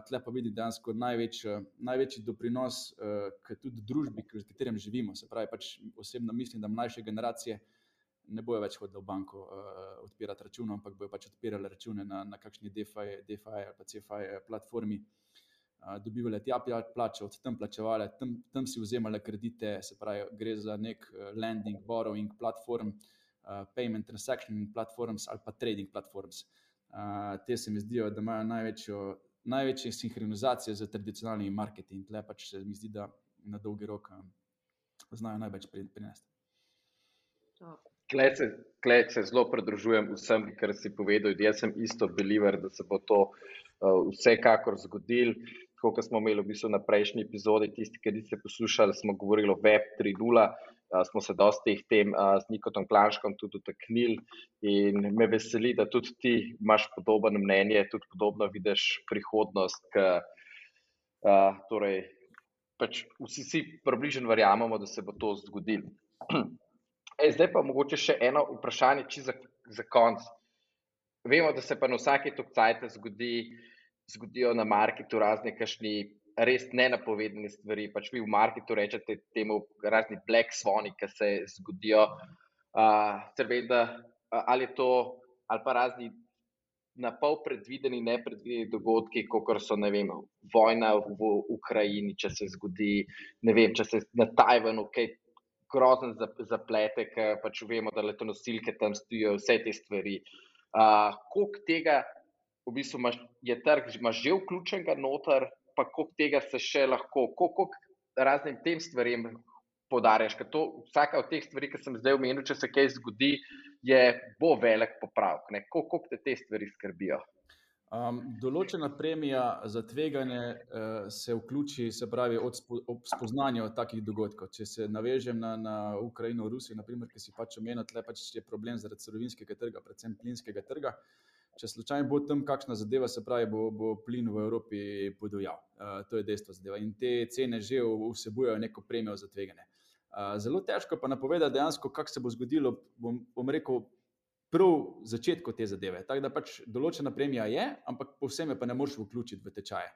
Tle pa vidim dejansko največ, največji doprinos k tudi družbi, v katerem živimo. Se pravi, pač osebno mislim, da mlajše generacije ne bojo več hodili v banko uh, odpirati računov, ampak bojo pač odpirali račune na, na kakšni DeFi, DeFi ali pa CFI platformi. Uh, dobivali tja plače, od tam plačevali, tam, tam si vzemali kredite, se pravi, gre za nek lending, borrowing platform, uh, payment transaction platforms ali pa trading platforms. Uh, te se mi zdijo, da imajo največjo, največjo sinhronizacijo z tradicionalnimi marketingi. Tle pač se mi zdi, da na dolgi rok um, znajo največ prinesti. Klej se zelo pridružujem vsem, kar si povedal. Jaz sem isto believer, da se bo to uh, vsekakor zgodil. Kot smo imeli v bistvu na prejšnji epizodi, tisti, ki ste poslušali, smo govorili o Web 3.0, uh, smo se dosti teh tem z Nikotom Klanškom tudi dotaknili in me veseli, da tudi ti imaš podobno mnenje, tudi podobno vidiš prihodnost. K, uh, torej, pač vsi si približno verjamemo, da se bo to zgodilo. E, zdaj pa mogoče še eno vprašanje, če za, za konc. Vemo, da se pa na vsake tokcajte zgodi, zgodijo na marketu razne kašni res nenapovedane stvari. Pač vi v marketu rečete temu razni black swani, ki se zgodijo. Uh, veda, ali je to, ali pa razni na pol predvideni, nepredvideni dogodki, kot so vem, vojna v, Ukrajini, če se zgodi, ne vem, če se na Tajvanu kaj grozen zapletek, pač vemo, da letonosilke tam stojijo, vse te stvari. Uh, koliko tega v bistvu imaš, je trg, imaš že vključenega noter, pa koliko tega se še lahko, koliko raznim tem stvarem podarjaš. Vsaka od teh stvari, ki sem zdaj omenil, če se kaj zgodi, je bo velik popravek. Koliko te te stvari skrbijo? Um, določena premija za tveganje uh, se vključi, se pravi, od spo, spoznanja takih dogodkov. Če se navežem na, na Ukrajino, Rusijo, naprimer, ki si pač omenil, tle pač je problem zaradi surovinskega trga, predvsem plinskega trga. Če slučajno bo tam kakšna zadeva, se pravi, bo, bo plin v Evropi podojal. Uh, to je dejstvo zadeva. In te cene že vsebujejo neko premijo za tveganje. Uh, zelo težko pa napovedati dejansko, kaj se bo zgodilo, bom, bom rekel, prav začetku te zadeve. Tako da pač določena premija je, ampak povsem je pa ne moreš vključiti v tečaje.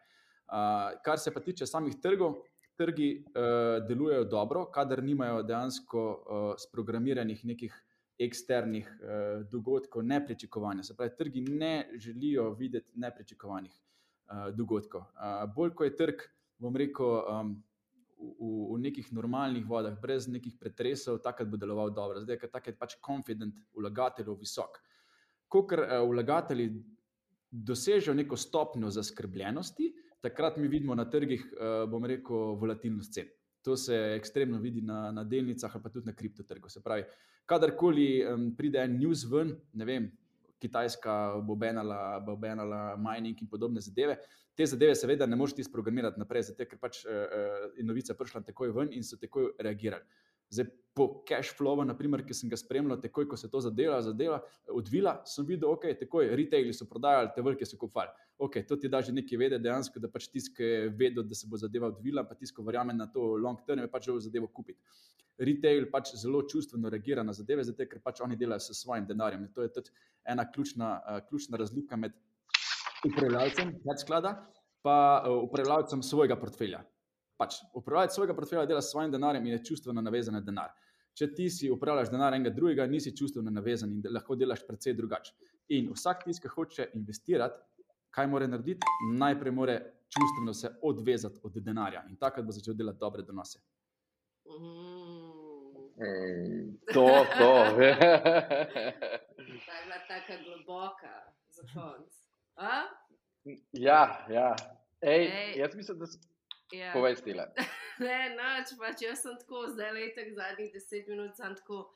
Uh, kar se pa tiče samih trgov, trgi uh, delujejo dobro, kadar nimajo dejansko uh, sprogramiranih nekih eksternih uh, dogodkov, nepričakovanja. Se pravi, trgi ne želijo videti nepričakovanih uh, dogodkov. Uh, bolj ko je trg, bom rekel, um, v, v nekih normalnih vodah, brez nekih pretresov, takrat bo deloval dobro. Zdaj, ker takrat je pač confident vlagateljev visok. Ko ker uh, vlagatelji dosežejo neko stopnjo zaskrbljenosti, takrat mi vidimo na trgih, uh, bom rekel, volatilnost cen. To se ekstremno vidi na, na delnicah, pa tudi na kriptotrgu. Se pravi, kadarkoli um, pride en news ven, ne vem, Kitajska bo benala, bo benala mining in podobne zadeve, te zadeve, seveda, ne moreš ti sprogramirati naprej, zato ker pač uh, je novica prišla takoj ven in so takoj reagirali. Zdaj, po cash flowu, naprimer, ki sem ga spremljal, takoj, ko se to zadeva, zadeva odvila, sem videl, okay, so retaili prodajali, te velike so kupali. Okay, to ti da že nekaj vedeti, dejansko, da pač tisti, ki vedo, da se bo zadeva odvila, pa tisti, ki verjame na to long term, je pač želel zadevo kupiti. Retail pač zelo čustveno reagira na zadeve, zato ker pač oni delajo s svojim denarjem. In to je tudi ena ključna, uh, ključna razlika med upravljalcem sklada, pa uh, upravljalcem svojega portfelja. Pač, upravljalec svojega portfelja dela s svojim denarjem in je čustveno navezan na denar. Če ti si upravljaš denar enega drugega, nisi čustveno navezan in lahko delaš precej drugače. In vsak tisti, ki hoče investirati, kaj mora narediti? Najprej mora čustveno se odvezati od denarja in takrat bo začel delati dobre donose. Mm, to, to. Ta je bila tako globoka za konc. Ja, ja. Ej, Ej. Jaz mislim, da ja. povej stila. ne, noč, pač jaz sem tako, zdaj le tako zadnjih deset minut, sem tako.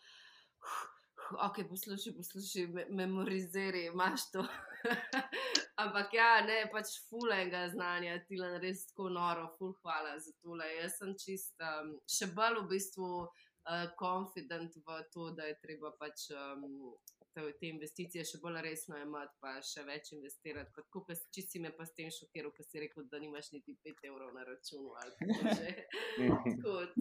Ok, poslušaj, poslušaj, me, memoriziraj, imaš to. Ampak ja, ne, pač fulega znanja, ti le res tako noro, ful hvala za tole. Jaz sem čist, um, še bolj v bistvu uh, confident v to, da je treba pač um, te, investicije še bolj resno imeti, pa še več investirati. Kot kupe, če si me pa s tem šokiral, ker si rekel, da nimaš niti 5 evrov na računu ali pa že. Kot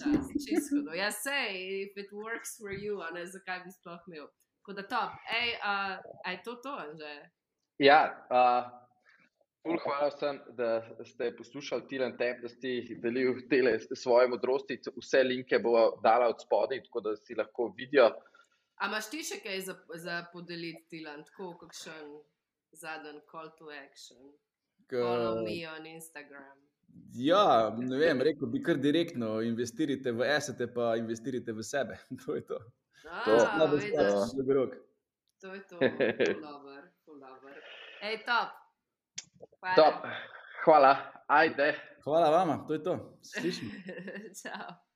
čas, čisto. Ja, sej, if it works for you, a ne zakaj bi sploh imel. Tako da top, ej, uh, aj to to, že. Ja, uh, Hvala vsem, da ste poslušali Tilan Tep, da ste delili svoje modrosti. Vse linke bomo dala od spodaj, tako da si lahko vidijo A imaš ti še kaj za, za podeliti, Tilan, tako kakšen zadnji call to action? Follow me on Instagram. Ja, ne vem, rekel bi kar direktno, investirite v esete, pa investirite v sebe. To je to. A, To- vidiš, Šlogrok. to je to. Dober, dober. Ej, top. Hvala. Top. Hvala, ajde. Hvala vama, to je to. Slišimo. Čau.